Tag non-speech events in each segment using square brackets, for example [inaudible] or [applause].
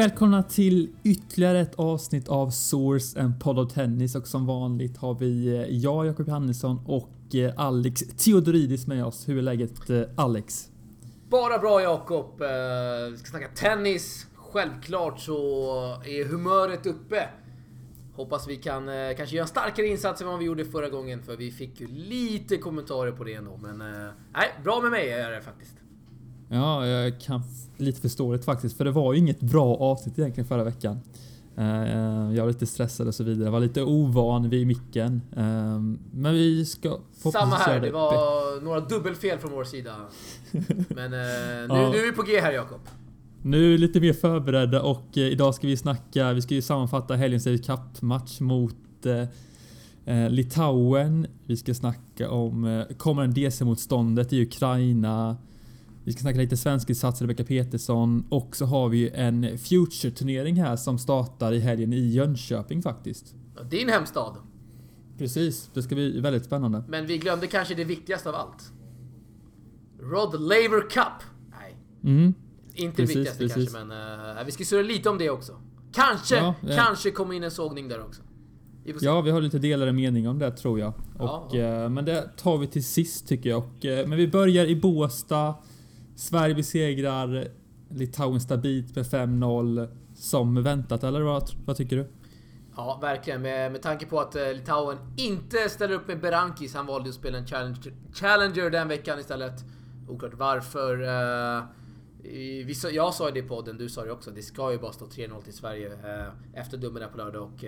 Och välkomna till ytterligare ett avsnitt av Source, en podd av tennis och som vanligt har vi eh, jag, Jakob Johannesson och eh, Alex Theodoridis med oss. Hur är läget eh, Alex? Bara bra Jakob. Vi ska snacka tennis. Självklart så är humöret uppe. Hoppas vi kan kanske göra en starkare insats än vad vi gjorde förra gången för vi fick ju lite kommentarer på det ändå. Men nej, bra med mig är det faktiskt. Ja, jag kan lite förståeligt faktiskt, för det var ju inget bra avsnitt egentligen förra veckan. Eh, jag var lite stressad och så vidare. Jag var lite ovan vid micken. Eh, men vi ska Samma här, det var några dubbelfel från vår sida. [laughs] Men eh, nu, ja. nu är vi på G här Jakob. Nu är vi lite mer förberedda och idag ska vi snacka, vi ska ju sammanfatta helgens Davis Cup-match mot Litauen. Vi ska snacka om kommande DC-motståndet i Ukraina. Vi ska snacka lite svenskinsatser, Rebecka Petersson och så har vi en Future-turnering här som startar i helgen i Jönköping faktiskt. Din hemstad. Precis, det ska bli väldigt spännande. Men vi glömde kanske det viktigaste av allt. Rod Laver Cup. Nej. Mm. Inte precis, det viktigaste precis. kanske, men uh, vi ska surra lite om det också. Kanske, ja, ja. kanske kommer in en sågning där också. Vi ja, vi har lite delade mening om det tror jag. Och, ja, uh, men det tar vi till sist tycker jag. Och, uh, men vi börjar i Båstad. Sverige besegrar Litauen stabilt med 5-0 som väntat, eller vad, vad tycker du? Ja, verkligen. Med, med tanke på att eh, Litauen inte ställer upp med Berankis. Han valde att spela en Challenger, Challenger den veckan istället. Oklart varför. Uh, vi, jag sa ju det i podden, du sa det också. Det ska ju bara stå 3-0 till Sverige uh, efter domen på lördag och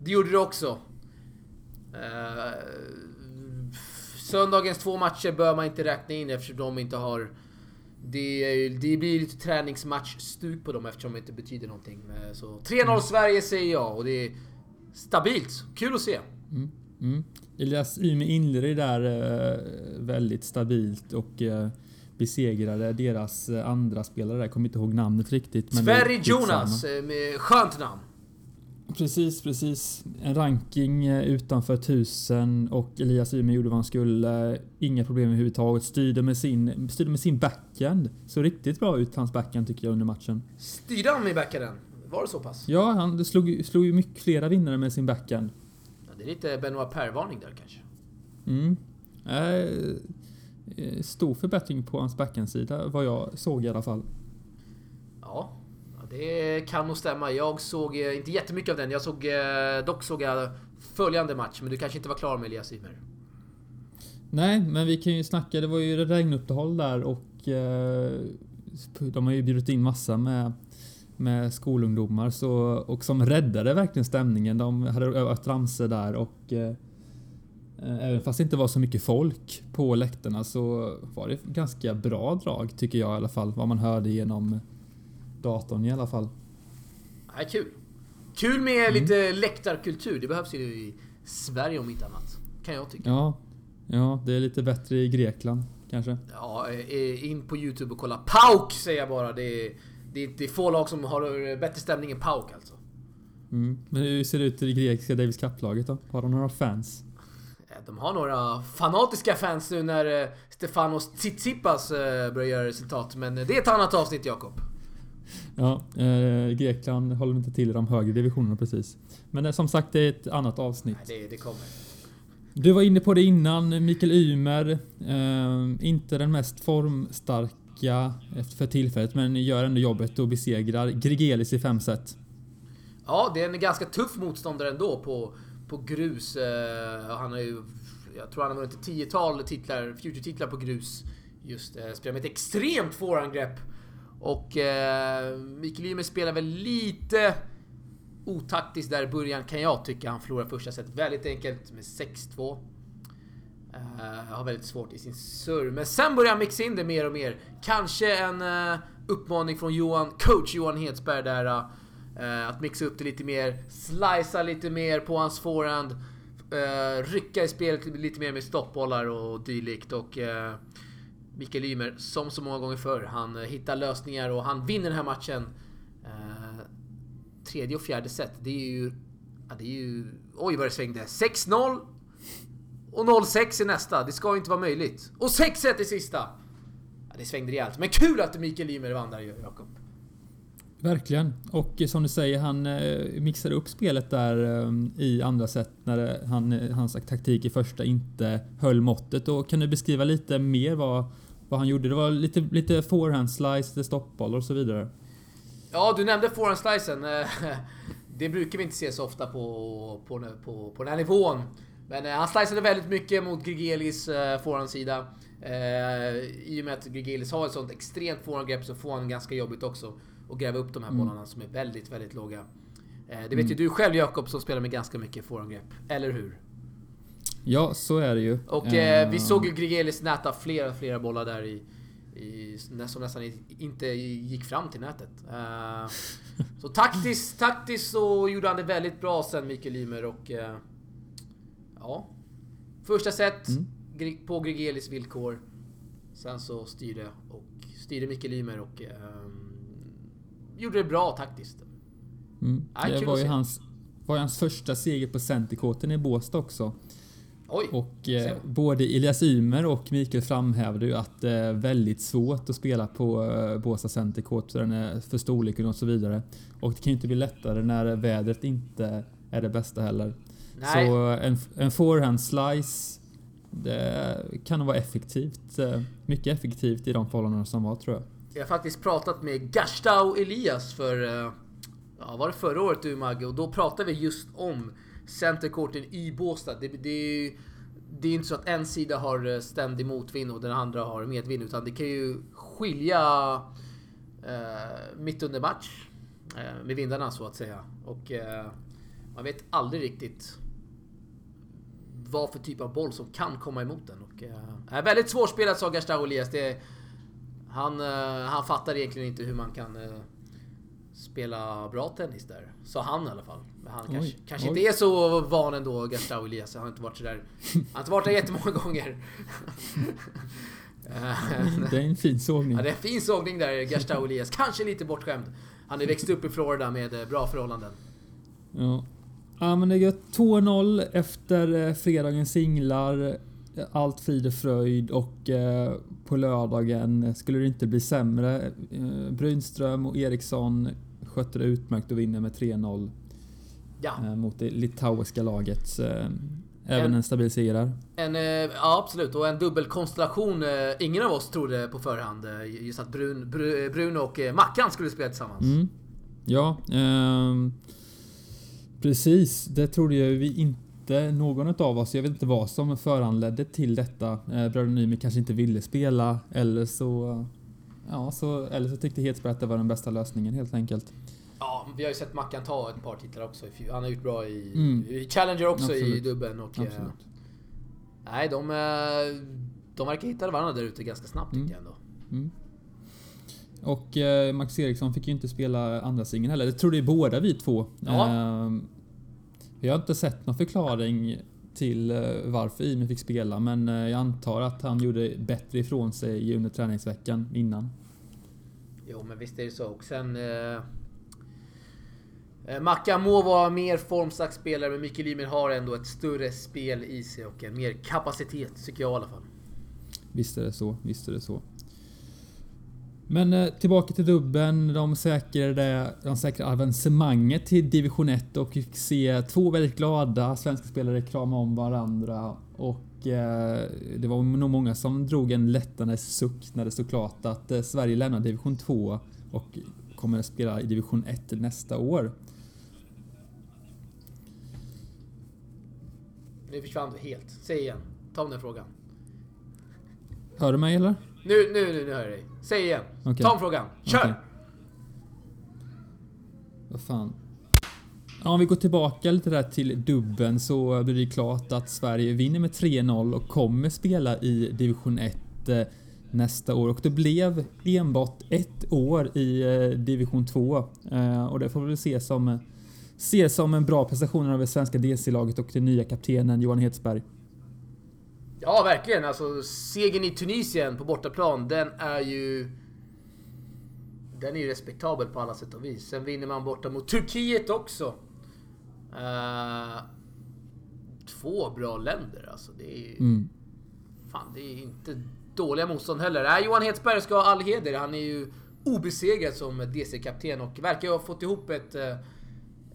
det gjorde det också. söndagens två matcher bör man inte räkna in eftersom de inte har det, det blir lite träningsmatch-stuk på dem eftersom det inte betyder någonting. Eh, så 3-0 mm. Sverige säger jag och det är stabilt. Kul att se. Mm. Mm. Elias Yme inledde där eh, väldigt stabilt och eh, besegrade deras andra spelare. Jag kommer inte ihåg namnet riktigt. Sverige Jonas, med skönt namn. Precis, precis. En ranking eh, utanför 1000 och Elias Ymer gjorde vad han skulle. Inga problem överhuvudtaget. Styrde med sin, styrde med sin backhand. Så riktigt bra ut hans backhand tycker jag under matchen. Styrde han med backhanden? Var det så pass? Ja, han slog, slog ju mycket flera vinnare med sin backhand. Ja, det är lite Benoit Per-varning där kanske. Mm. Äh, stor förbättring på hans backhandsida vad jag såg i alla fall. Ja, det kan nog stämma. Jag såg eh, inte jättemycket av den. Jag såg, eh, dock såg jag följande match, men du kanske inte var klar med Elias Ymer? Nej, men vi kan ju snacka. Det var ju regnuppehåll där och eh, de har ju bjudit in massa med, med skolungdomar så, och som räddade verkligen stämningen. De hade övat ramsor där och eh, Även fast det inte var så mycket folk på läktarna så var det ganska bra drag tycker jag i alla fall. Vad man hörde genom datorn i alla fall. Ja, kul. Kul med mm. lite läktarkultur. Det behövs ju i Sverige om inte annat. Kan jag tycka. Ja, ja det är lite bättre i Grekland kanske. Ja, eh, in på Youtube och kolla PAOK säger jag bara. Det är, det är, det är få lag som har bättre stämning än PAOK alltså. Mm. Men hur ser det ut i det grekiska Davis Cup-laget då? Har de några fans? De har några fanatiska fans nu när eh, Stefanos Tsitsipas eh, börjar göra resultat. Men det är ett annat avsnitt Jakob. Ja, eh, Grekland håller inte till i de högre divisionerna precis. Men eh, som sagt, det är ett annat avsnitt. Nej, det, det kommer. Du var inne på det innan, Mikael Ymer. Eh, inte den mest formstarka för tillfället, men gör ändå jobbet och besegrar Grigelis i fem set. Ja, det är en ganska tuff motståndare ändå på, på grus. Eh, han har ju, jag tror han har vunnit ett tiotal titlar, future-titlar på grus. Just eh, spelar med ett extremt forehandgrepp. Och eh, Mikael Ymer spelar väl lite otaktiskt där i början kan jag tycka. Han förlorar första set väldigt enkelt med 6-2. Uh, eh, har väldigt svårt i sin serve. Men sen börjar han mixa in det mer och mer. Kanske en uh, uppmaning från Johan, coach Johan Hedsberg där. Uh, att mixa upp det lite mer, slicea lite mer på hans forehand. Rycka i spelet lite mer med stoppbollar och dylikt. Och Mikael Ymer, som så många gånger förr, han eh, hittar lösningar och han vinner den här matchen. Eh, tredje och fjärde set, det är ju... Ja, det är ju... Oj vad det svängde. 6-0 och 0-6 i nästa. Det ska ju inte vara möjligt. Och 6-1 i sista! Ja, det svängde rejält. Men kul att Mikael Ymer vann där, Jakob. Verkligen. Och eh, som du säger, han eh, mixade upp spelet där eh, i andra set när eh, han, hans taktik i första inte höll måttet. Och kan du beskriva lite mer vad, vad han gjorde? Det var lite, lite forehand slice, stoppbollar och så vidare. Ja, du nämnde forehand slicen. [laughs] Det brukar vi inte se så ofta på, på, på, på den här nivån. Men han sliceade väldigt mycket mot Grigelis forehandsida. Eh, I och med att Grigelis har ett sånt extremt forehandgrepp så får han ganska jobbigt också att gräva upp de här mm. bollarna som är väldigt, väldigt låga. Eh, det vet mm. ju du själv Jakob som spelar med ganska mycket forehandgrepp, eller hur? Ja, så är det ju. Och eh, vi såg ju Grigelis näta flera, flera bollar där i, i, som nästan inte gick fram till nätet. Uh, så taktiskt, taktiskt så gjorde han det väldigt bra sen Mikael Ymer och... Uh, ja. Första set, mm på Gregelis villkor. Sen så styrde, och, styrde Mikael Ymer och um, gjorde det bra taktiskt. Mm. det var ju hans, var hans första seger på centerkorten i Båstad också. Oj, och eh, både Elias Ymer och Mikael framhävde ju att det är väldigt svårt att spela på eh, Båstad Centercourt den är för storleken och så vidare. Och det kan ju inte bli lättare när vädret inte är det bästa heller. Nej. Så en, en forehand slice det kan vara effektivt. Eh, mycket effektivt i de förhållandena som var tror jag. Jag har faktiskt pratat med Gastau Elias för... Eh, ja, var det förra året du Magge? Och då pratade vi just om centercourten i Båstad. Det, det, det är inte så att en sida har eh, ständig motvind och den andra har medvind. Utan det kan ju skilja eh, mitt under match. Eh, med vindarna så att säga. Och eh, man vet aldrig riktigt vad för typ av boll som kan komma emot den. Och, äh, väldigt svårspelat sa Gastau Elias. Det, han, eh, han fattar egentligen inte hur man kan spela bra tennis där. Sa han i alla fall. Han oj, kanske, kanske inte är så van ändå, Gastau Elias. Han har inte varit sådär... Han har inte varit där jättemånga gånger. [laughs] det är en fin sågning. Ja, det är en fin sågning där, Gastau Elias. Kanske lite bortskämd. Han är växt upp i Florida med bra förhållanden. Ja. Ja men det är 2-0 efter eh, fredagens singlar. Allt frid och fröjd och eh, på lördagen skulle det inte bli sämre. Eh, Brynström och Eriksson skötte det utmärkt och vinner med 3-0. Ja. Mot det litauiska laget. Även en, en stabil seger En, ja absolut, och en dubbelkonstellation ingen av oss trodde på förhand. Just att Brun, Bruno och Mackan skulle spela tillsammans. Mm. Ja. Eh, Precis, det trodde vi inte någon av oss. Jag vet inte vad som föranledde till detta. Eh, Bröderna Nyman kanske inte ville spela eller så, ja, så, eller så tyckte Hedsberg att det var den bästa lösningen helt enkelt. Ja, vi har ju sett Mackan ta ett par titlar också. Han har gjort bra i, mm. i Challenger också Absolut. i dubben. Och, eh, nej, de, eh, de verkar hitta varandra där ute ganska snabbt mm. tycker jag ändå. Mm. Och eh, Max Eriksson fick ju inte spela andra singeln heller. Det trodde ju båda vi två. Ja. Eh, vi har inte sett någon förklaring till eh, varför Imi fick spela men eh, jag antar att han gjorde bättre ifrån sig under träningsveckan innan. Jo men visst är det så. Och sen... Eh, eh Macka må vara mer formstark spelare men Mikael Ymer har ändå ett större spel i sig och en mer kapacitet tycker jag i alla fall. Visst är det så. Visst är det så. Men eh, tillbaka till dubben. De säkrade, de säkrade avancemanget till division 1 och fick se två väldigt glada svenska spelare krama om varandra. Och eh, det var nog många som drog en lättnadens suck när det stod klart att eh, Sverige lämnar division 2 och kommer att spela i division 1 nästa år. Nu försvann du helt. Säg igen. Ta om den frågan. Hör du mig eller? Nu, nu, nu, nu hör jag dig. Säg igen. Okay. Ta om frågan. Kör! Okay. Vad fan. Ja, om vi går tillbaka lite där till dubben så blir det klart att Sverige vinner med 3-0 och kommer spela i division 1 eh, nästa år och det blev enbart ett år i eh, division 2 eh, och det får vi väl se som se som en bra prestation av det svenska DC-laget och den nya kaptenen Johan Hedsberg. Ja, verkligen. Alltså, segern i Tunisien på bortaplan, den är ju... Den är ju respektabel på alla sätt och vis. Sen vinner man borta mot Turkiet också. Uh, två bra länder alltså. Det är mm. Fan, det är inte dåliga motstånd heller. Nej, Johan Hedsberg ska ha all heder. Han är ju obesegrad som DC-kapten och verkar ha fått ihop ett, eh,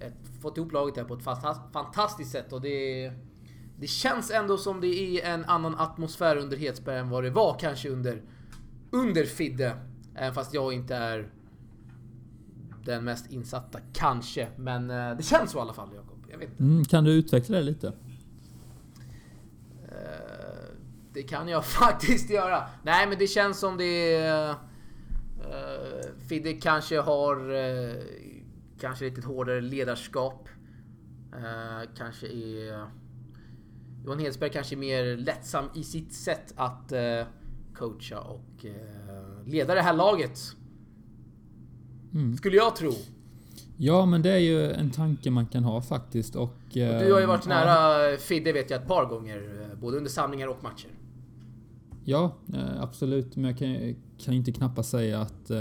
ett fått ihop laget här på ett fantastiskt sätt och det det känns ändå som det är en annan atmosfär under Hedsberg än vad det var kanske under, under Fidde. Även fast jag inte är den mest insatta, kanske. Men eh, det känns så i alla fall, Jakob. Jag vet. Mm, kan du utveckla det lite? Eh, det kan jag [laughs] faktiskt göra. Nej, men det känns som det är... Uh, Fidde kanske har kanske lite hårdare ledarskap. Uh, kanske är... Johan Hedsberg kanske är mer lättsam i sitt sätt att uh, coacha och uh, leda det här laget. Mm. Skulle jag tro. Ja, men det är ju en tanke man kan ha faktiskt. Och, och du har ju varit nära Fidde vet jag ett par gånger. Både under samlingar och matcher. Ja, absolut. Men jag kan, kan inte knappast säga att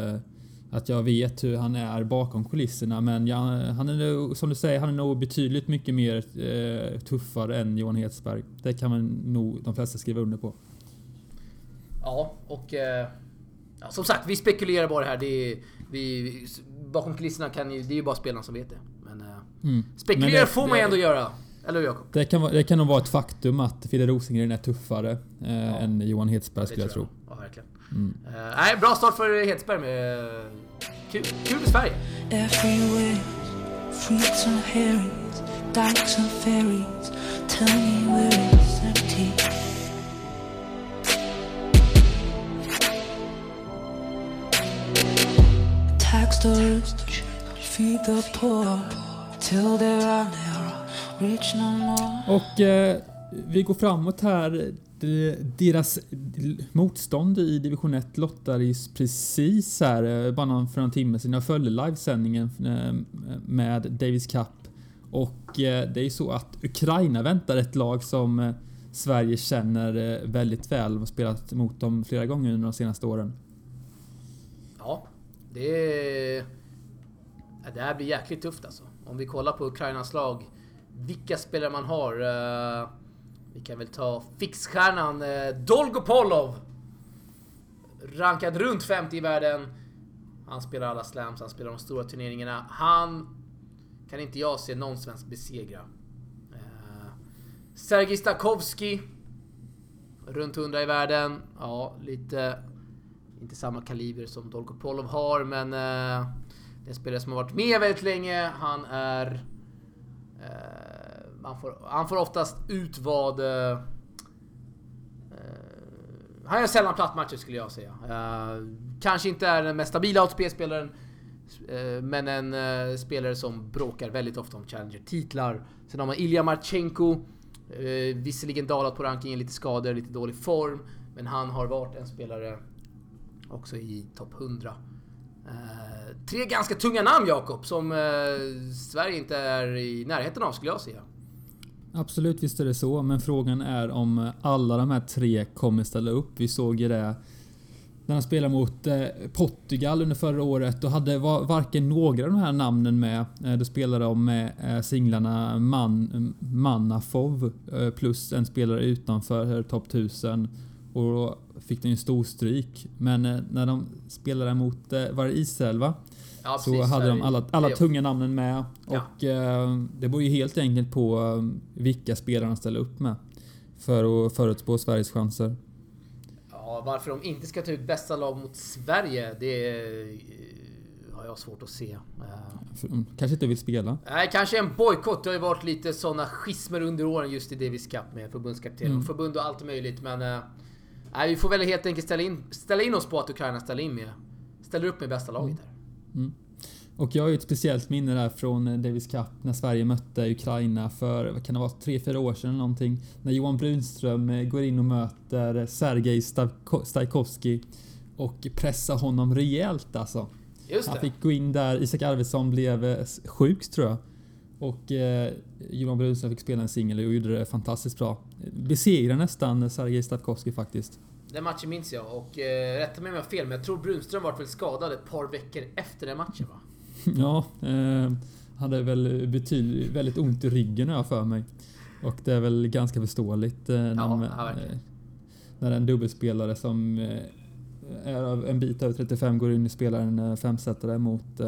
att jag vet hur han är bakom kulisserna men jag, han är nog, som du säger, han är nog betydligt mycket mer eh, tuffare än Johan Hedsberg. Det kan man nog de flesta skriva under på. Ja, och eh, ja, som sagt, vi spekulerar bara här. Det är, vi, bakom kulisserna kan ju, det är ju bara spelarna som vet det. Men eh, mm. spekulera men det, får man ju ändå göra. Eller Jakob? Det kan, det kan nog vara ett faktum att Fidde Rosengren är tuffare eh, ja. än Johan Hedsberg skulle jag tro. Ja, verkligen. Mm. Uh, nej, bra start för Hedsberg med... Kul, kul i Sverige! Tax the rich, feed the poor, till there are never rich no more. Och eh, vi går framåt här Eh, deras motstånd i division 1 lottades precis här, eh, bara för en timme sedan. Jag följde livesändningen eh, med Davis Cup och det är så att Ukraina väntar ett lag som Sverige känner väldigt väl och spelat mot dem flera gånger under de senaste åren. Ja, det är... Det här blir jäkligt tufft alltså. Om vi kollar på Ukrainas lag, vilka spelare man har. Vi kan väl ta fixstjärnan eh, Dolgopolov. Rankad runt 50 i världen. Han spelar alla slams, han spelar de stora turneringarna. Han kan inte jag se någon svensk besegra. Eh, Sergej Stakowski. Runt 100 i världen. Ja, lite... Inte samma kaliber som Dolgopolov har, men... Eh, det är en spelare som har varit med väldigt länge. Han är... Eh, han får, han får oftast ut vad... Eh, eh, han gör sällan plattmatcher skulle jag säga. Eh, kanske inte är den mest stabila ATP-spelaren. Eh, men en spelare som bråkar väldigt ofta om Challenger-titlar. Sen har man Ilja Marchenko. Visserligen dalat på rankingen, lite skador, lite dålig form. Men han har varit en spelare också i topp 100. Eh, tre ganska tunga namn Jakob, som eh, Sverige inte är i närheten av skulle jag säga. Absolut, visst är det så. Men frågan är om alla de här tre kommer ställa upp. Vi såg ju det när han spelade mot eh, Portugal under förra året. Då hade varken några av de här namnen med. Eh, då spelade de med eh, singlarna Man, Manafov plus en spelare utanför topp 1000. Och då fick den ju stor stryk. Men när de spelade mot, var det Israel va? Ja, så precis, hade de alla, alla tunga namnen med. Ja. Och eh, det beror ju helt enkelt på eh, vilka spelarna ställer upp med. För att förutspå Sveriges chanser. Ja, varför de inte ska ta ut bästa lag mot Sverige, det eh, har jag svårt att se. Eh, mm, kanske inte vill spela? Nej, kanske en bojkott. Det har ju varit lite sådana schismer under åren just i Davis Cup med förbundskapten mm. förbund och allt möjligt. Men nej, vi får väl helt enkelt ställa in, ställa in oss på att Ukraina ställer in med, ställer upp med bästa laget här. Mm. Och jag har ju ett speciellt minne där från eh, Davis Cup när Sverige mötte Ukraina för, vad kan det vara, tre fyra år sedan eller någonting. När Johan Brunström eh, går in och möter Sergej Stajkovski och pressar honom rejält alltså. Han fick gå in där, Isak Arvidsson blev eh, sjuk tror jag. Och eh, Johan Brunström fick spela en singel och gjorde det fantastiskt bra. Besegrade nästan Sergej Stavkovski faktiskt. Den matchen minns jag och eh, rätta mig om jag har fel, men jag tror Brunström var väl skadad ett par veckor efter den matchen va? [laughs] ja, eh, hade väl betydligt, väldigt ont i ryggen har jag för mig. Och det är väl ganska förståeligt eh, när, ja, ja, eh, när en dubbelspelare som eh, är en bit över 35 går in och spelar en femsetare mot,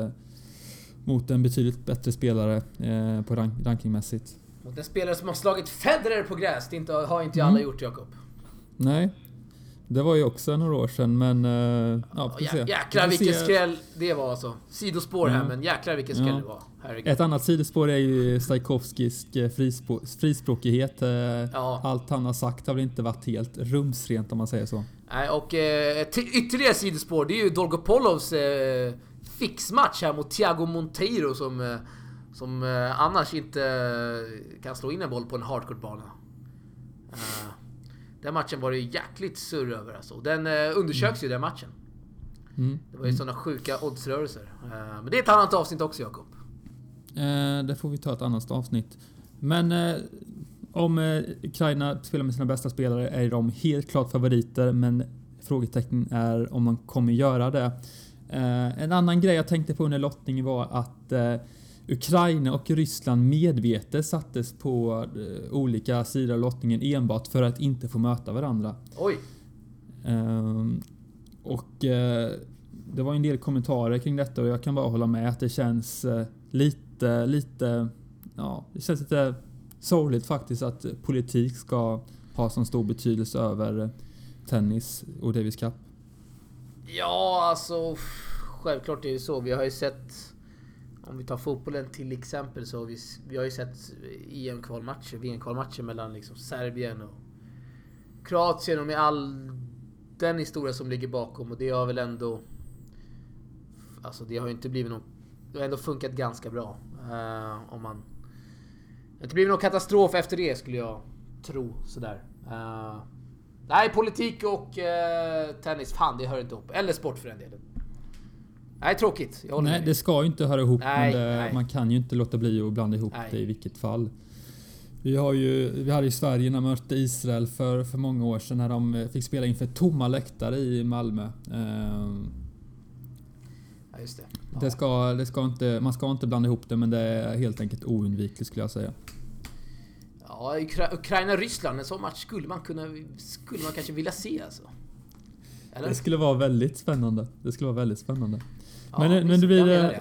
mot en betydligt bättre spelare på rank, rankingmässigt. Mot en spelare som har slagit Federer på gräs. Det inte, har inte alla mm. gjort, Jakob. Nej. Det var ju också några år sedan, men... Uh, ja, ja, jäklar vilken skräll det var alltså. Sidospår här, men jäklar vilken skräll ja. det var. Herregud. Ett annat sidospår är ju Stajkovskijs eh, frispråkighet. Eh, ja. Allt han har sagt har väl inte varit helt rumsrent om man säger så. Nej, och eh, ytterligare sidospår, det är ju Dolgopolovs eh, fixmatch här mot Thiago Monteiro som... Eh, som eh, annars inte kan slå in en boll på en hardcourt-bana. Uh, den matchen var det jäkligt surr över alltså. Den uh, undersöks mm. ju den matchen. Mm. Det var ju mm. sådana sjuka oddsrörelser. Uh, men det är ett annat avsnitt också Jakob. Eh, det får vi ta ett annat avsnitt. Men eh, om eh, Ukraina spelar med sina bästa spelare är de helt klart favoriter, men frågetecken är om de kommer göra det. en annan grej jag tänkte på under lottningen var att Ukraina och Ryssland medvetet sattes på eh, olika sidor av lottningen enbart för att inte få möta varandra. Oj! Um, och uh, det var en del kommentarer kring detta och jag kan bara hålla med att det känns uh, lite, lite, ja, det känns lite sorgligt faktiskt att politik ska ha så stor betydelse över tennis och Davis Cup. Ja, alltså självklart är det så. Vi har ju sett om vi tar fotbollen till exempel så har vi, vi har ju sett EM-kvalmatcher, VM-kvalmatcher mellan liksom Serbien och Kroatien och med all den historia som ligger bakom och det har väl ändå... Alltså det har ju inte blivit någon... Det har ändå funkat ganska bra. Uh, om man... Det har inte blivit någon katastrof efter det skulle jag tro sådär. Uh, nej, politik och uh, tennis, fan det hör inte ihop. Eller sport för den delen. Nej, tråkigt. nej, med. det ska ju inte höra ihop. Nej, men det, man kan ju inte låta bli att blanda ihop nej. det i vilket fall. Vi, har ju, vi hade ju Sverige när man mötte Israel för, för många år sedan när de fick spela inför tomma läktare i Malmö. Ehm, ja, just det. Ja. det, ska, det ska inte, man ska inte blanda ihop det men det är helt enkelt oundvikligt skulle jag säga. Ja, Ukraina-Ryssland, en sån match skulle man kunna... Skulle man kanske vilja se alltså. Eller? Det skulle vara väldigt spännande. Det skulle vara väldigt spännande. Men, ja, men det blir det.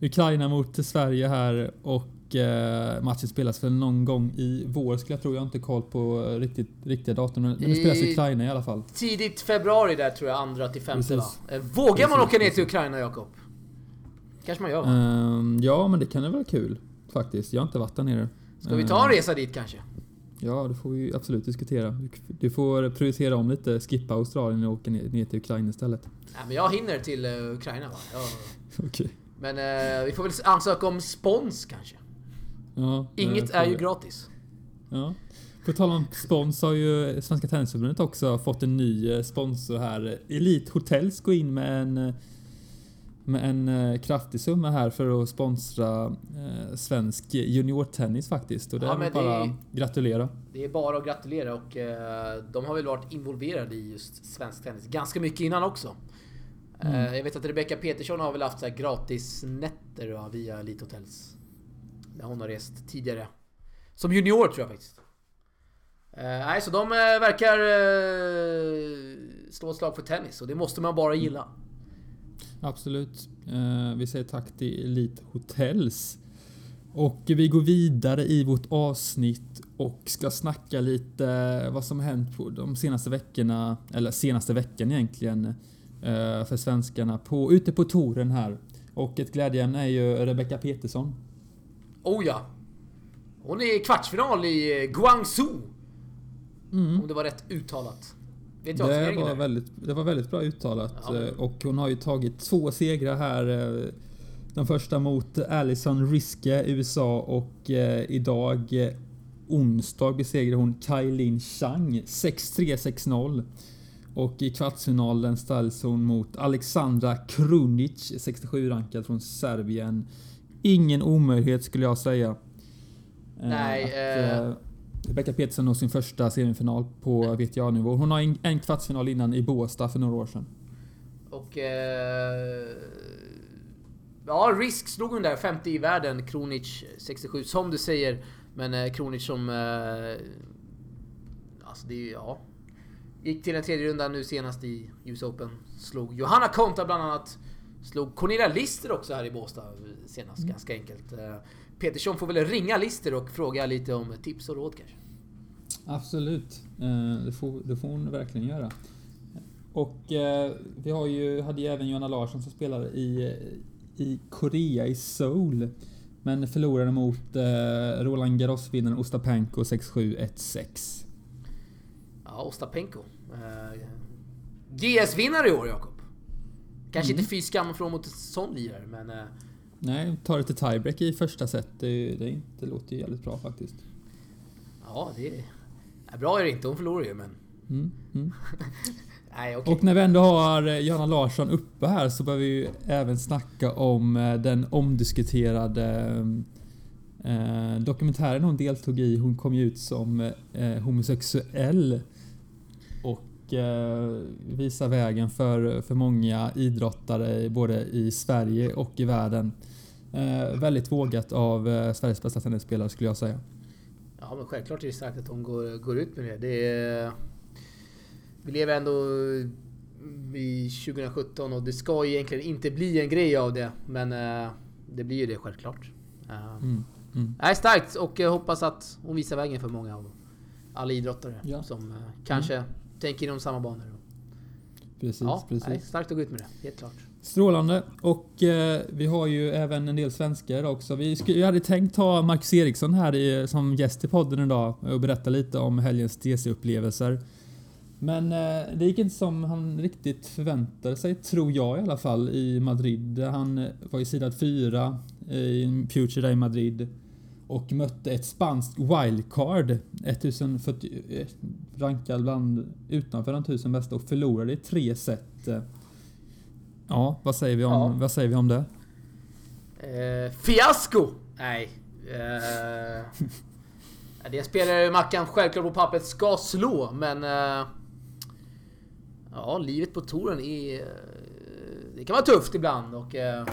Ukraina mot Sverige här och eh, matchen spelas väl någon gång i vår skulle jag tro. Jag har inte koll på riktigt, riktiga datum. Men det spelas i Ukraina i alla fall. Tidigt februari där tror jag, andra till femte va? Eh, vågar Precis. man åka ner till Ukraina Jakob? kanske man gör va? Um, ja, men det kan ju vara kul faktiskt. Jag har inte varit där nere. Ska vi ta en ehm. resa dit kanske? Ja, det får vi absolut diskutera. Du får prioritera om lite, skippa Australien och åka ner, till Ukraina istället. Nej, men jag hinner till uh, Ukraina va? [laughs] Okej. Okay. Men uh, vi får väl ansöka om spons kanske? Ja, Inget är ju gratis. Ja. På tal om spons har ju Svenska Tennisförbundet också fått en ny eh, sponsor här. Elite Hotels går in med en med en eh, kraftig summa här för att sponsra eh, svensk juniortennis faktiskt. Och det ja, är bara att gratulera. Det är bara att gratulera och eh, de har väl varit involverade i just svensk tennis ganska mycket innan också. Mm. Jag vet att Rebecca Petersson har väl haft så här gratis nätter va, via Elite Hotels. Där hon har rest tidigare. Som junior tror jag faktiskt. Nej, så de verkar slå ett slag för tennis och det måste man bara gilla. Absolut. Eh, vi säger tack till Elite Hotels. Och vi går vidare i vårt avsnitt och ska snacka lite vad som hänt på de senaste veckorna, eller senaste veckan egentligen, eh, för svenskarna på, ute på touren här. Och ett glädjeämne är ju Rebecca Petersson. Oh ja! Hon är i kvartsfinal i Guangzhou. Mm. Om det var rätt uttalat. Det, var väldigt, det var väldigt bra uttalat. Ja. Eh, och hon har ju tagit två segrar här. Eh, den första mot Alison Riske, USA och eh, idag onsdag besegrade hon Kailin Chang 6-3, 6-0. Och i kvartsfinalen ställs hon mot Alexandra Krunic, 67-rankad från Serbien. Ingen omöjlighet skulle jag säga. Nej. Att, äh, Rebecca Petersen når sin första semifinal på VTA-nivå. Hon har en, en kvartsfinal innan i Båstad för några år sedan. Och... Eh, ja, Risk slog hon där 50 i världen, Kronic 67 som du säger. Men eh, Kronic som... Eh, alltså det är ja... gick till en tredje runda nu senast i US Open. Slog Johanna Konta bland annat. Slog Cornelia Lister också här i Båstad senast, mm. ganska enkelt. Petersson får väl ringa Lister och fråga lite om tips och råd kanske. Absolut, eh, det får, det får hon verkligen göra. Och eh, vi har ju, hade ju även Johanna Larsson som spelade i, i Korea, i Seoul. Men förlorade mot eh, Roland Garros-vinnaren Ostapenko 6-7-1-6. Ja, Ostapenko. Eh, GS-vinnare i år, Jakob. Kanske mm. inte fy skam från mot en sån lirare, men... Eh, Nej, tar det till tiebreak i första set. Det, det, det låter ju jävligt bra faktiskt. Ja, det är... Bra är det inte. Hon förlorar ju, men... Mm, mm. [laughs] Nej, okay. Och när vi ändå har eh, Johanna Larsson uppe här så behöver vi ju även snacka om eh, den omdiskuterade eh, dokumentären hon deltog i. Hon kom ju ut som eh, homosexuell. Och eh, visar vägen för, för många idrottare både i Sverige och i världen. Eh, väldigt vågat av eh, Sveriges bästa tennisspelare skulle jag säga. Ja men självklart är det starkt att hon går, går ut med det. det är, vi lever ändå i 2017 och det ska ju egentligen inte bli en grej av det. Men uh, det blir ju det självklart. Uh, mm, mm. Nej, starkt och jag hoppas att hon visar vägen för många av alla idrottare ja. som uh, kanske mm. Tänker inom samma banor. Precis, ja, precis. Nej, starkt att gå ut med det, helt klart. Strålande. Och eh, vi har ju även en del svenskar också. Vi, sk- vi hade tänkt ha Marcus Eriksson här i, som gäst i podden idag och berätta lite om helgens DC-upplevelser. Men eh, det gick inte som han riktigt förväntade sig, tror jag i alla fall, i Madrid. Han var ju sidad fyra i Future där i Madrid och mötte ett spanskt wildcard, 1040, eh, rankad bland utanför de tusen bästa och förlorade i tre set. Ja, vad säger vi om, ja. vad säger vi om det? Eh, fiasko! Nej. Eh, [laughs] det spelare Mackan självklart på pappret ska slå, men... Eh, Ja, livet på touren är... Det kan vara tufft ibland och... Eh,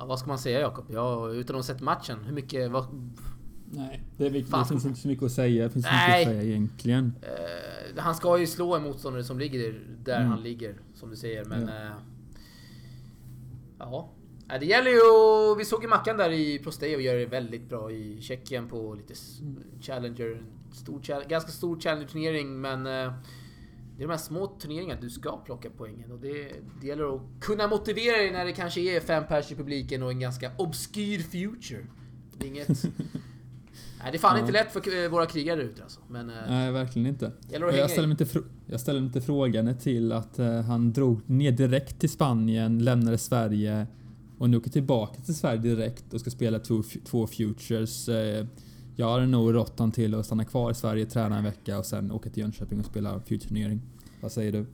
ja, vad ska man säga Jakob? Ja, utan att ha sett matchen. Hur mycket... Vad, Nej, det, är viktigt. det finns inte så mycket att säga. Det finns Nej. inte mycket att säga egentligen. Uh, han ska ju slå en motståndare som ligger där mm. han ligger, som du säger. Men... Ja. Uh, ja. Det gäller ju... Vi såg ju Mackan där i Prostej gör det väldigt bra i Tjeckien på lite Challenger. Stor, ganska stor Challenger-turnering, men... Det är de här små turneringarna du ska plocka poängen. Och det, det gäller att kunna motivera dig när det kanske är fem pers i publiken och en ganska obskyr future. Det är inget... [laughs] Nej, det är fan ja. inte lätt för våra krigare ute alltså. Men, eh, Nej, verkligen inte. Jag ställer, inte jag ställer inte frågan till att uh, han drog ner direkt till Spanien, lämnade Sverige och nu åker tillbaka till Sverige direkt och ska spela två, två futures. Uh, jag hade nog rått han till att stanna kvar i Sverige, träna en vecka och sen åka till Jönköping och spela Future-turnering. Vad säger du?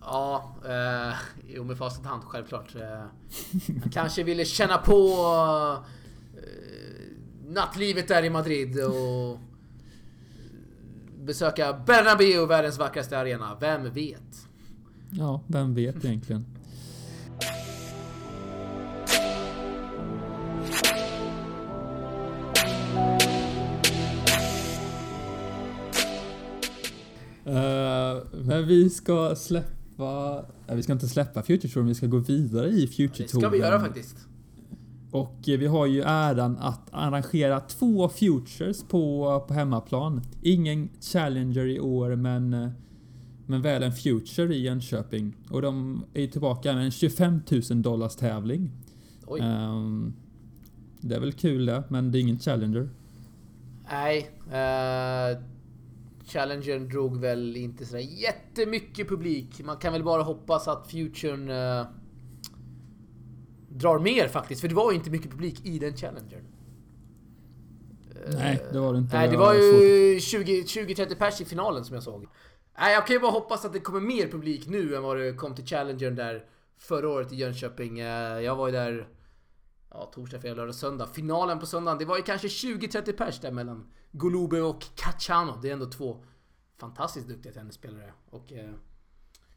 Ja, eh, jo med facit hand självklart. Eh, han kanske ville känna på eh, nattlivet där i Madrid och besöka Bernabéu, världens vackraste arena. Vem vet? Ja, vem vet egentligen? Vi ska släppa... Nej, vi ska inte släppa Future Tour, vi ska gå vidare i Future Tour. Det ska vi göra faktiskt. Och vi har ju äran att arrangera två Futures på, på hemmaplan. Ingen Challenger i år, men, men väl en Future i Jönköping. Och de är ju tillbaka med en 25 000 dollars tävling. Oj. Um, det är väl kul det, men det är ingen Challenger. Nej. Uh Challengern drog väl inte sådär jättemycket publik. Man kan väl bara hoppas att Futuren uh, drar mer faktiskt. För det var ju inte mycket publik i den Challengern. Nej, det var det inte. Nej, det var ju 20-30 pers i finalen som jag såg. Nej, jag kan ju bara hoppas att det kommer mer publik nu än vad det kom till Challengern där förra året i Jönköping. Eh, jag var ju där ja, torsdag, fredag, lördag, söndag. Finalen på söndagen, det var ju kanske 20-30 pers där mellan Golube och Cacciano. Det är ändå två fantastiskt duktiga tennisspelare. Och eh,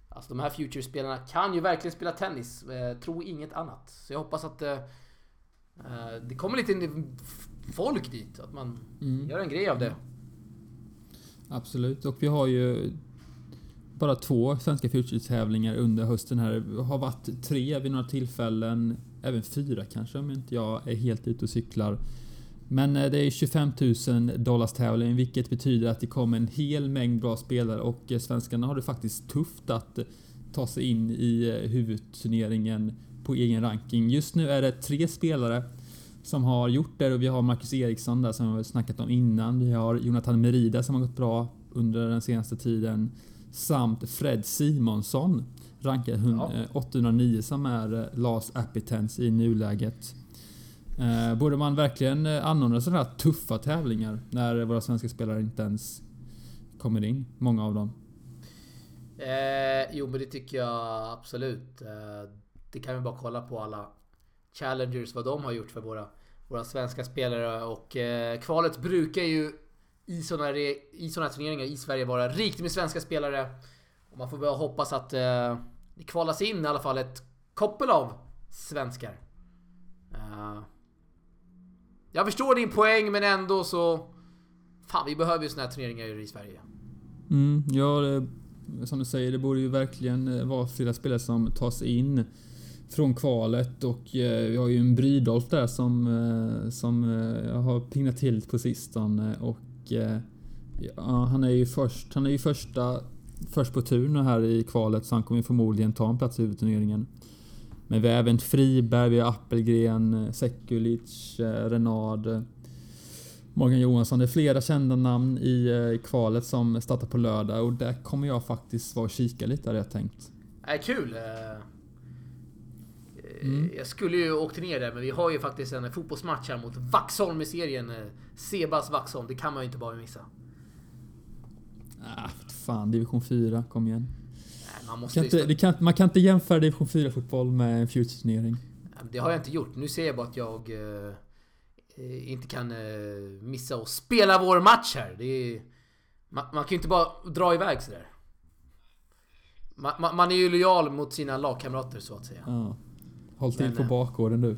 alltså de här Future-spelarna kan ju verkligen spela tennis. Eh, tro inget annat. Så jag hoppas att eh, eh det kommer lite folk dit. Att man mm. gör en grej av det. Absolut. Och vi har ju bara två svenska Future-tävlingar under hösten här. Har varit tre vid några tillfällen. Även fyra kanske om inte jag är helt ute och cyklar. Men eh, det är 25 000 dollars tävling vilket betyder att det kommer en hel mängd bra spelare och eh, svenskarna har det faktiskt tufft att eh, ta sig in i huvudturneringen på egen ranking. Just nu är det tre spelare som har gjort det och vi har Marcus Eriksson där som vi har snackat om innan. Vi har Jonathan Merida som har gått bra under den senaste tiden samt Fred Simonsson rankad ja. 809 som är Lars Appetence i nuläget. Eh, borde man verkligen anordna sådana här tuffa tävlingar när våra svenska spelare inte ens kommer in? Många av dem. Eh, jo men det tycker jag absolut. Eh, det kan vi bara kolla på alla Challengers, vad de har gjort för våra, våra svenska spelare. Och eh, kvalet brukar ju i sådana i såna här turneringar i Sverige vara rikt med svenska spelare. Och man får bara hoppas att eh, det kvalas in i alla fall ett koppel av svenskar. Uh, jag förstår din poäng men ändå så... Fan, vi behöver ju såna här turneringar i Sverige. Mm, ja, det, som du säger, det borde ju verkligen eh, vara flera spelare som tar sig in från kvalet och eh, vi har ju en Brydolf där som, eh, som eh, har pignat till på sistone och eh, ja, han är ju först, han är ju första först på tur nu här i kvalet så han kommer förmodligen ta en plats i huvudturneringen. Men vi har även Friberg, vi har Appelgren, Sekulic, Renard, Morgan Johansson. Det är flera kända namn i kvalet som startar på lördag och där kommer jag faktiskt vara och kika lite hade jag tänkt. Äh, kul! Mm. Jag skulle ju åkt ner där men vi har ju faktiskt en fotbollsmatch här mot Vaxholm i serien. Sebas Vaxholm, det kan man ju inte bara missa. Ah, fan, division 4, kom igen. Nej, man, måste kan inte, kan, man kan inte jämföra division 4-fotboll med en future-turnering. Det har jag inte gjort. Nu ser jag bara att jag eh, inte kan eh, missa att spela vår match här. Det är, man, man, kan ju inte bara dra iväg sådär. Man, man, är ju lojal mot sina lagkamrater så att säga. Ja. Håll till men, på eh, bakgården du. [laughs]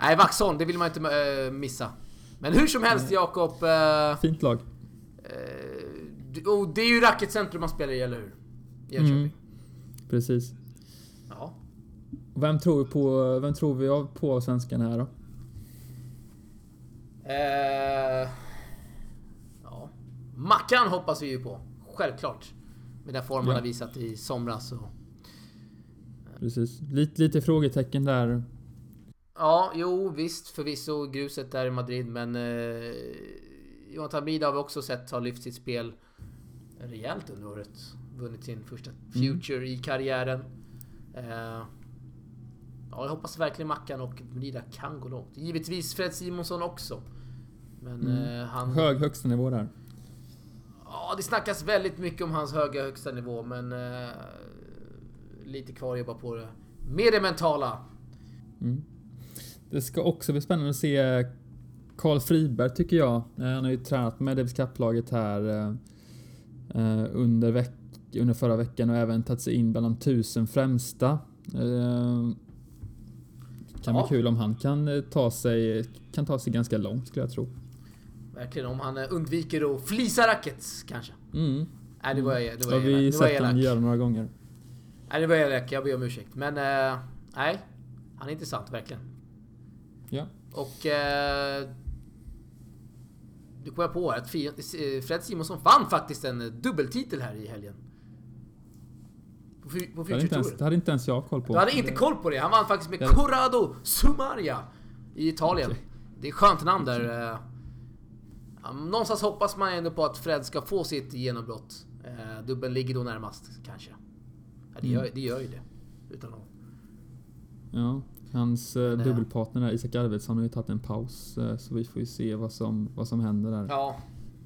Nej, Vaxholm, det vill man inte äh, missa. Men hur som helst Jakob. Fint lag. Äh, och det är ju racketcentrum man spelar i, eller hur? Jönköping. Mm, precis. Ja. Vem tror vi på, vem tror vi på av svenskarna här då? Eh, ja. Mackan hoppas vi ju på. Självklart. Med den form ja. han har visat i somras och precis. Lite, lite frågetecken där. Ja, jo visst. Förvisso gruset där i Madrid, men... Eh, Jonathan Brida har vi också sett har lyft sitt spel rejält under året. Vunnit sin första mm. Future mm. i karriären. Eh, ja, jag hoppas verkligen Mackan och Brida kan gå långt. Givetvis Fred Simonsson också. Men mm. eh, han... Hög högsta nivå där. Ja, det snackas väldigt mycket om hans höga högsta nivå, men... Eh, lite kvar att jobba på det. Med det mentala. Mm. Det ska också bli spännande att se Karl Friberg tycker jag. Eh, han har ju tränat med Davis Cup-laget här eh, eh, under, veck under förra veckan och även tagit sig in bland de tusen främsta. Kan ja. bli kul om han kan ta sig, kan ta sig ganska långt skulle jag tro. Verkligen, om han undviker att flisa rackets kanske. Mm. Nej, det var jag, det var har vi sett honom göra några gånger. Nej, det var elak. Jag ber om ursäkt. Men nej, han är intressant verkligen. Ja. Och... Eh, du kom jag på att Fred Simonsson vann faktiskt en dubbeltitel här i helgen. På, på det, hade inte ens, det hade inte ens jag koll på. Du hade inte koll på det? Han vann faktiskt med Corrado Sumaria i Italien. Okay. Det är skönt namn där. Eh, någonstans hoppas man ändå på att Fred ska få sitt genombrott. Eh, dubbeln ligger då närmast kanske det, gör, mm. det gör ju det. Utan att... Ja, hans eh, dubbelpartner där, Isak Arvidsson har ju tagit en paus. Eh, så vi får ju se vad som, vad som händer där. Ja.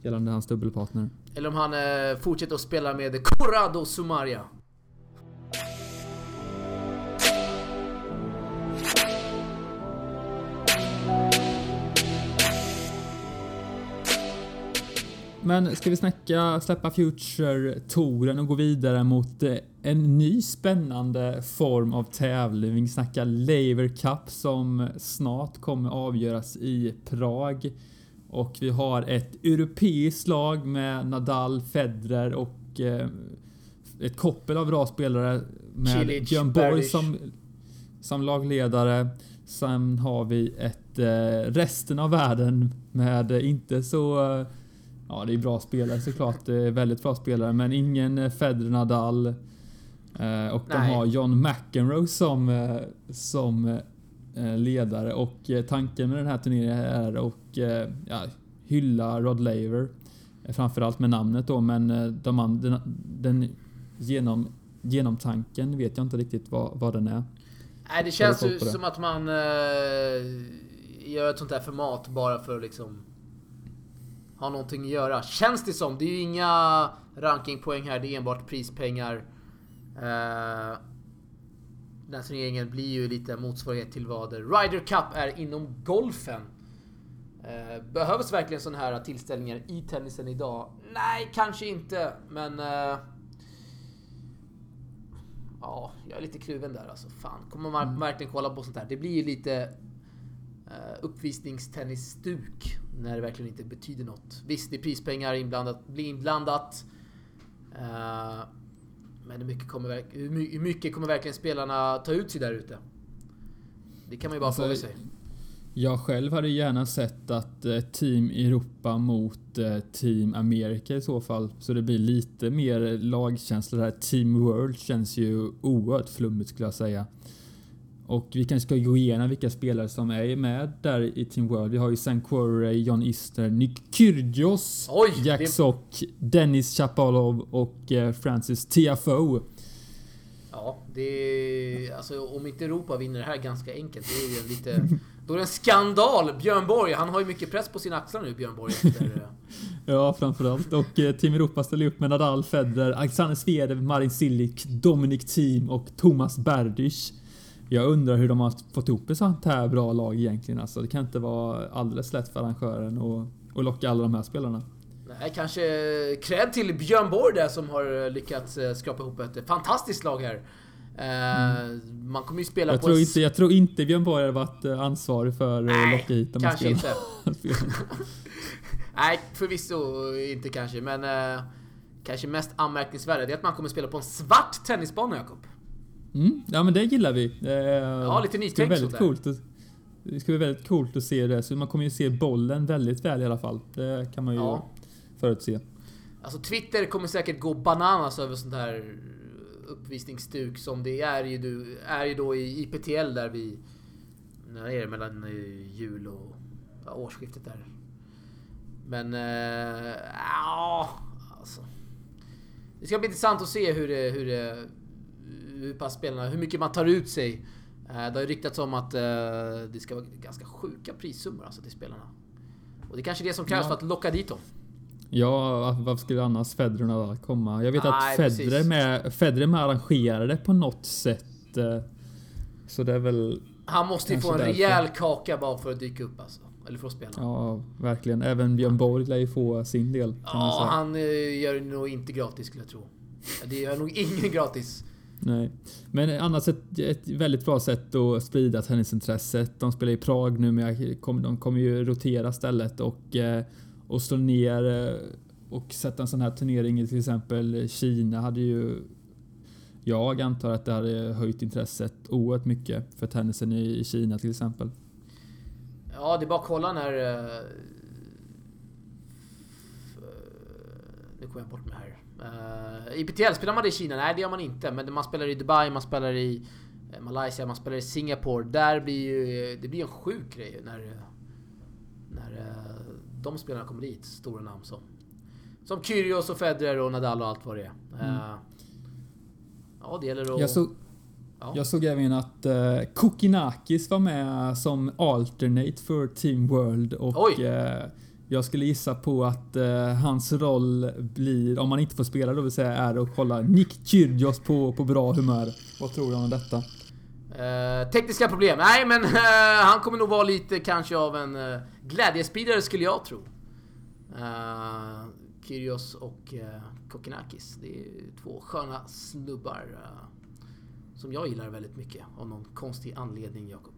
Gällande hans dubbelpartner. Eller om han eh, fortsätter att spela med Corrado Sumaria. Men ska vi snacka släppa Future-touren och gå vidare mot eh, en ny spännande form av tävling. Vi snackar Laver Cup som snart kommer avgöras i Prag. Och vi har ett europeiskt lag med Nadal, Federer och eh, ett koppel av bra spelare med Cilic, Björn Borg som, som lagledare. Sen har vi ett eh, resten av världen med eh, inte så... Ja, det är bra spelare såklart. Det är väldigt bra spelare, men ingen eh, Federer, Nadal. Eh, och de Nej. har John McEnroe som, eh, som ledare och tanken med den här turneringen är att ja, hylla Rod Laver. Framförallt med namnet då, men de andra, den genom, genomtanken vet jag inte riktigt vad, vad den är. Nej, det känns ju det? som att man eh, gör ett sånt här format bara för att liksom ha någonting att göra. Känns det som. Det är ju inga rankingpoäng här, det är enbart prispengar. Eh, den här turneringen blir ju lite motsvarighet till vad Ryder Cup är inom golfen. Eh, behövs verkligen sådana här tillställningar i tennisen idag? Nej, kanske inte, men... Eh, ja, jag är lite kluven där alltså. Fan, kommer man verkligen kolla på sånt här? Det blir ju lite uppvisningstennisstuk när det verkligen inte betyder något. Visst, det är prispengar inblandat, blir inblandat. Eh, men hur mycket, kommer, hur my- hur mycket kommer verkligen spelarna ta ut sig där ute? Det kan man ju bara Alltså, fråga sig. Jag själv hade gärna sett att eh, Team Europa mot eh, Team America i så fall. Så det blir lite mer lagkänsla där. Team World känns ju oerhört flummigt skulle jag säga. Och vi kanske ska gå igenom vilka spelare som är med där i Team World. Vi har ju Sam Querrey, John Isner, Nick Kyrgios, Oj, Jack det- Sock, Dennis Chapovalov och eh, Francis Tiafoe. Ja, det är, alltså om inte Europa vinner det här ganska enkelt, det är ju lite... [laughs] Då är det en skandal! Björn Borg, han har ju mycket press på sina axlar nu, Björn Borg. Efter, eh, [laughs] Ja, framförallt. Och eh, Team Europa ställer upp med Nadal, Federer, Alexander Zverev, Marin Cilic, Dominic Thiem och Thomas Berdych. Jag undrar hur de har fått ihop ett sånt här bra lag egentligen. Alltså, det kan inte vara alldeles lätt för arrangören att, att locka alla de här spelarna. nej, kanske cred till Björn Borg där som har lyckats eh, skrapa ihop ett fantastiskt lag här. Eh, Man kommer ju spela Jag på... tror, inte, jag tror inte Björn Borg har varit eh, ansvarig för att Nej, locka hit de här kanske spelarna. inte. [laughs] Nej, förvisso inte kanske, men eh, kanske mest anmärkningsvärda det är att man kommer spela på en svart tennisbana, Jakob. Mm, ja men det gillar vi. Eh, ja, lite nytänk väldigt sådär. coolt. att- Det ska bli väldigt coolt att se det. Så man kommer ju se bollen väldigt väl i alla fall. Det kan man ju Ja. förutse. Alltså Twitter kommer säkert gå bananas över sånt här uppvisningsstuk som det är ju, du, är ju då i IPTL där vi... När är det? Mellan eh, jul och ja, årsskiftet där. Men... eh, Ja... alltså. Det ska bli intressant att se hur det... Hur, det, hur pass spelarna... Hur mycket man tar ut sig. Eh, Det har ju ryktats om att eh, det ska vara ganska sjuka prissummor alltså till spelarna. Och det är kanske det som krävs Ja. för att locka dit dem. Ja, var- varför skulle annars Federer och Nadal komma? Jag vet Nej, att Federer med, Federer med arrangerade på något sätt. eh, Så det är väl, Han måste ju få en därför. rejäl kaka bara för att dyka upp alltså. Eller för att spela. Ja, ja verkligen. Även Björn Borg lär ju få sin del säga. han eh, gör det nog inte gratis skulle jag tro. Det gör nog ingen [laughs] gratis. Nej. Men annars ett, ett väldigt bra sätt att sprida tennisintresset. De spelar i Prag nu men kom- de kommer ju rotera stället och, eh, och slå ner eh, och sätta en sån här turnering i till exempel Kina hade ju jag antar att det hade höjt intresset oerhört mycket för tennisen i, i Kina till exempel. Ja, det är bara att kolla när... Eh, nu kommer jag bort mig här. Uh, IPTL, spelar man det i Kina? Nej, det gör man inte. Men man spelar i Dubai, man spelar i eh, Malaysia, man spelar i Singapore. Där blir ju... Det blir en sjuk grej när... När eh, de spelarna kommer dit. Stora namn som... Som Kyrgios och Federer och Nadal och allt vad det är. Eh, Ja, det gäller att... Jag såg, ja. jag såg även att uh, Kokinakis var med som alternate för Team World och Oj. eh, jag skulle gissa på att eh, hans roll blir, om man inte får spela då vill säga, är att hålla Nick Kyrgios på, på bra humör. Vad tror du om detta? Eh, tekniska problem? Nej, men eh, han kommer nog vara lite kanske av en uh, glädjespridare skulle jag tro. Uh, Kyrgios och eh, uh, Kokinakis. Det är två sköna snubbar. eh, som jag gillar väldigt mycket. Av någon konstig anledning, Jakob.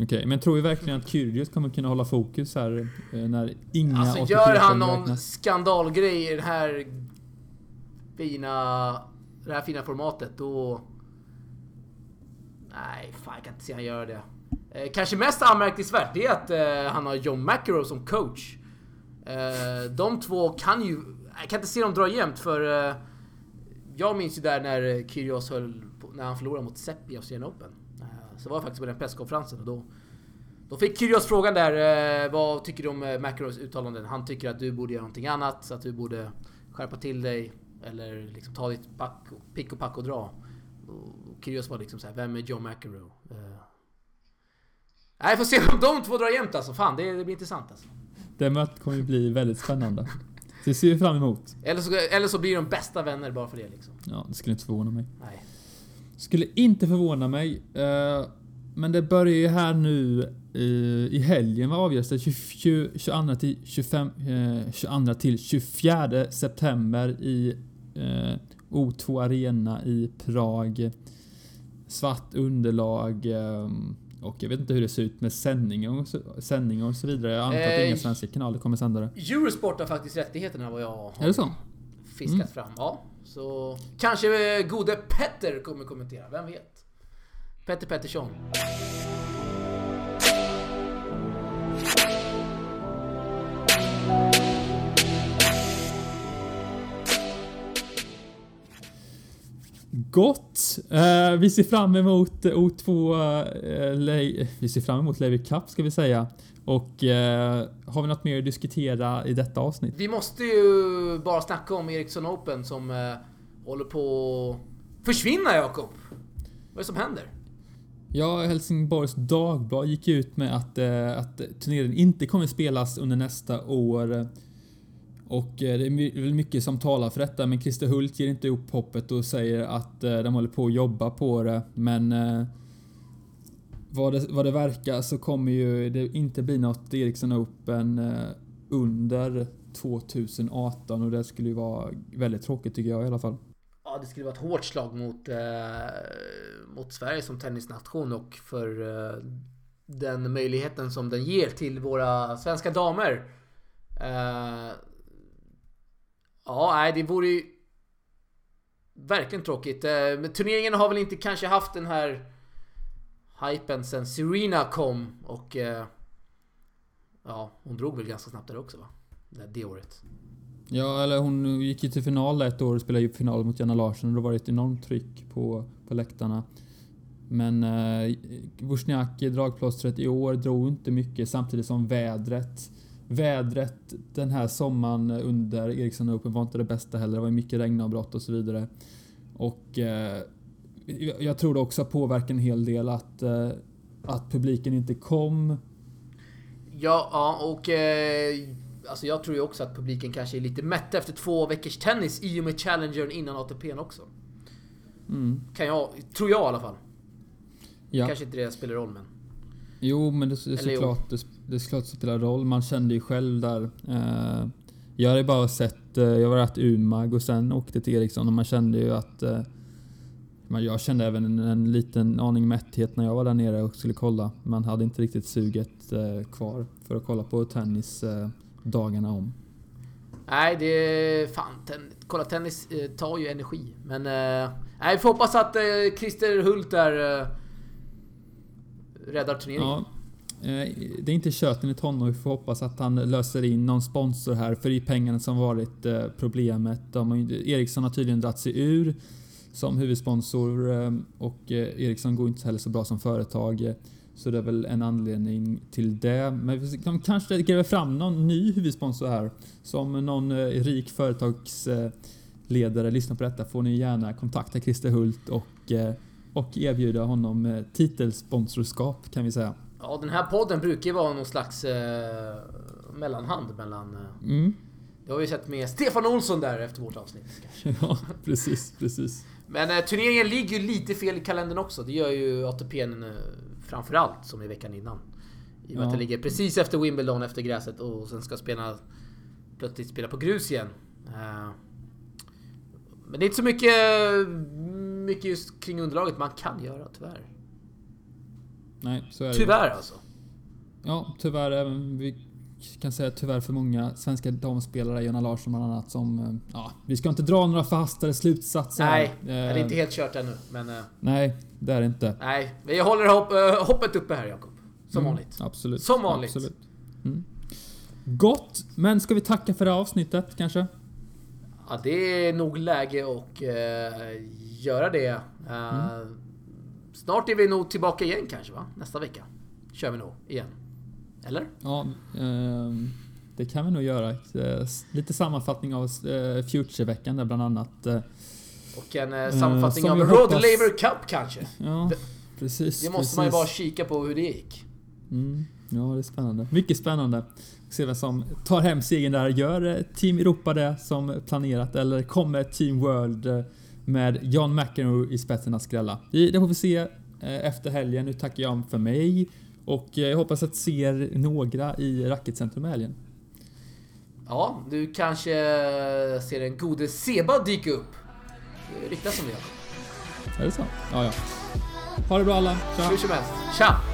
Okej, men tror vi verkligen att Kyrgios kommer kunna hålla fokus här eh, när inga Alltså gör han någon räknas? skandalgrej i det här fina, det här fina formatet då... Nej, fan jag kan inte se han göra det. Eh, kanske mest anmärkningsvärt det är att eh, han har John McEnroe som coach. Eh, de två kan ju... Jag kan inte se dem dra jämnt för... Eh, jag minns ju där när Kyrgios höll på, när han förlorade mot Sepp i Australian Open. Så var jag faktiskt på den presskonferensen och då... Då fick Kyrgios frågan där, eh, vad tycker du om eh, McEnroes uttalanden? Han tycker att du borde göra någonting annat, så att du borde skärpa till dig. Eller liksom ta ditt pack, pick och pack och dra. Och Kyrgios var liksom såhär, vem är John McEnroe? Eh, Nej, får se om de två drar jämnt alltså. Fan, det, det blir intressant alltså. Det mötet kommer ju bli väldigt spännande. Det ser vi fram emot. Eller så, eller så blir de bästa vänner bara för det liksom. Ja, det skulle inte förvåna mig. Nej. Skulle inte förvåna mig. eh, men det börjar ju här nu eh, i helgen vad avgörs det? 20, 22 till 25, eh, 22 till 24 september i eh, O2 Arena i Prag. Svart underlag. eh, och jag vet inte hur det ser ut med sändningar och så, sändningar och så vidare. Jag antar att Eh, inga svenska kanaler kommer sända det. Eurosport har faktiskt rättigheterna vad jag har Är det så? fiskat Mm. fram. Ja. Så kanske eh, gode Petter kommer kommentera, vem vet? Petter Pettersson. Gott! Eh, vi ser fram emot O2... Eh, Le- vi ser fram emot Levi Cup ska vi säga. Och eh, har vi något mer att diskutera i detta avsnitt? Vi måste ju bara snacka om Ericsson Open som håller på att försvinna Jakob. Vad är det som händer? Ja, Helsingborgs Dagblad gick ut med att, att turneringen inte kommer spelas under nästa år. Och eh, det är väl mycket som talar för detta, men Christer Hult ger inte upp hoppet och säger att eh, de håller på att jobba på det. Men eh, vad, det, vad det verkar så kommer ju det inte bli något Ericsson Open under 2018 och det skulle ju vara väldigt tråkigt tycker jag i alla fall. Ja, det skulle vara ett hårt slag mot, eh, mot Sverige som tennisnation och för eh, den möjligheten som den ger till våra svenska damer. Eh, ja, nej, det vore ju verkligen tråkigt. Eh, men turneringen har väl inte kanske haft den här hypen sen Serena kom och eh, ja, hon drog väl ganska snabbt där också va? Det, det året. Ja, eller hon gick ju till final där ett år och spelade ju final mot Janna Larsson och då var det ett enormt tryck på, på läktarna. Men eh, Wozniacki, dragplåstret i år, drog inte mycket samtidigt som vädret Vädret den här sommaren under Ericsson Open var inte det bästa heller. Det var mycket regnavbrott och så vidare. Och eh, jag- tror det också påverkar en hel del att, eh, att publiken inte kom. Ja, ja och eh, alltså jag tror ju också att publiken kanske är lite mätt efter två veckors tennis i och med Challengern innan ATPn också. Mm. Kan jag, tror jag i alla fall. Ja. Kanske inte det spelar roll men. Jo, men det, det, är såklart, det, det är såklart spelar roll. Man kände ju själv där. Eh, jag hade bara sett, eh, jag var rätt Umag och sen åkte till Ericsson och man kände ju att eh, jag kände även en, en liten aning mätthet när jag var där nere och skulle kolla. Man hade inte riktigt suget eh, kvar för att kolla på tennis eh, dagarna om. Nej, det är fan. Ten, kolla tennis eh, tar ju energi. Men nej, vi får hoppas att Christer Hult där räddar turneringen. Ja, Eh, det är inte kört enligt honom. Vi får hoppas att han löser in någon sponsor här. För det är pengarna som varit eh, problemet. De har, Ericsson har tydligen dragit sig ur som huvudsponsor ehm, och eh, Ericsson går inte heller så bra som företag. Så det är väl en anledning till det. Men vi de kanske gräver fram någon ny huvudsponsor här. Som någon rik företagsledare lyssnar på detta får ni gärna kontakta Christer Hult och, och erbjuda honom titelsponsorskap kan vi säga. Ja, den här podden brukar ju vara någon slags eh, mellanhand mellan... Eh, Mm. det har vi sett med Stefan Olsson där efter vårt avsnitt. [laughs] Ja, precis, precis. Men eh, turneringen ligger ju lite fel i kalendern också. Det gör ju ATPn eh, framförallt, som i veckan innan. I och med Ja. att det ligger precis efter Wimbledon, efter gräset och sen ska spela... Plötsligt spela på grus igen. Eh, men det är inte så mycket, mycket just kring underlaget man kan göra, tyvärr. Nej, så är det. Tyvärr alltså. Ja, tyvärr. Även vi kan säga tyvärr för många svenska damspelare, Jonna Larsson bland annat, som... eh, Ja, vi ska inte dra några förhastade slutsatser. Nej, Eh, det är inte helt kört ännu. Men eh, Nej, det är det inte. nej, vi håller hopp, eh, hoppet uppe här Jakob. Som Mm, vanligt. Absolut. Som vanligt. Absolut. Mm. Gott, men ska vi tacka för det här avsnittet kanske? Ja, det är nog läge att eh, göra det. Eh, Snart är vi nog tillbaka igen kanske va? Nästa vecka. Kör vi nog igen. Eller? Ja, ehm, det kan vi nog göra. Eh, Lite sammanfattning av eh, Future-veckan där bland annat. Eh, Och en sammanfattning av Rod hoppas- Laver Cup kanske. Ja, precis. Det måste man ju bara precis. kika på hur det gick. Mm, ja, det är spännande. Mycket spännande. Se vem som tar hem segern där. Gör Team Europa det som planerat eller kommer Team World med John McEnroe i spetsen att skrälla? Det får vi se eh, efter helgen. Nu tackar jag för mig och eh, jag hoppas att ser några i Racketcentrum i helgen. Ja, du kanske ser en gode Seba dyka upp. Det ryktas som det. Är det så? Ja, ja. Ha det bra alla. Tja! Hur som helst. Tja!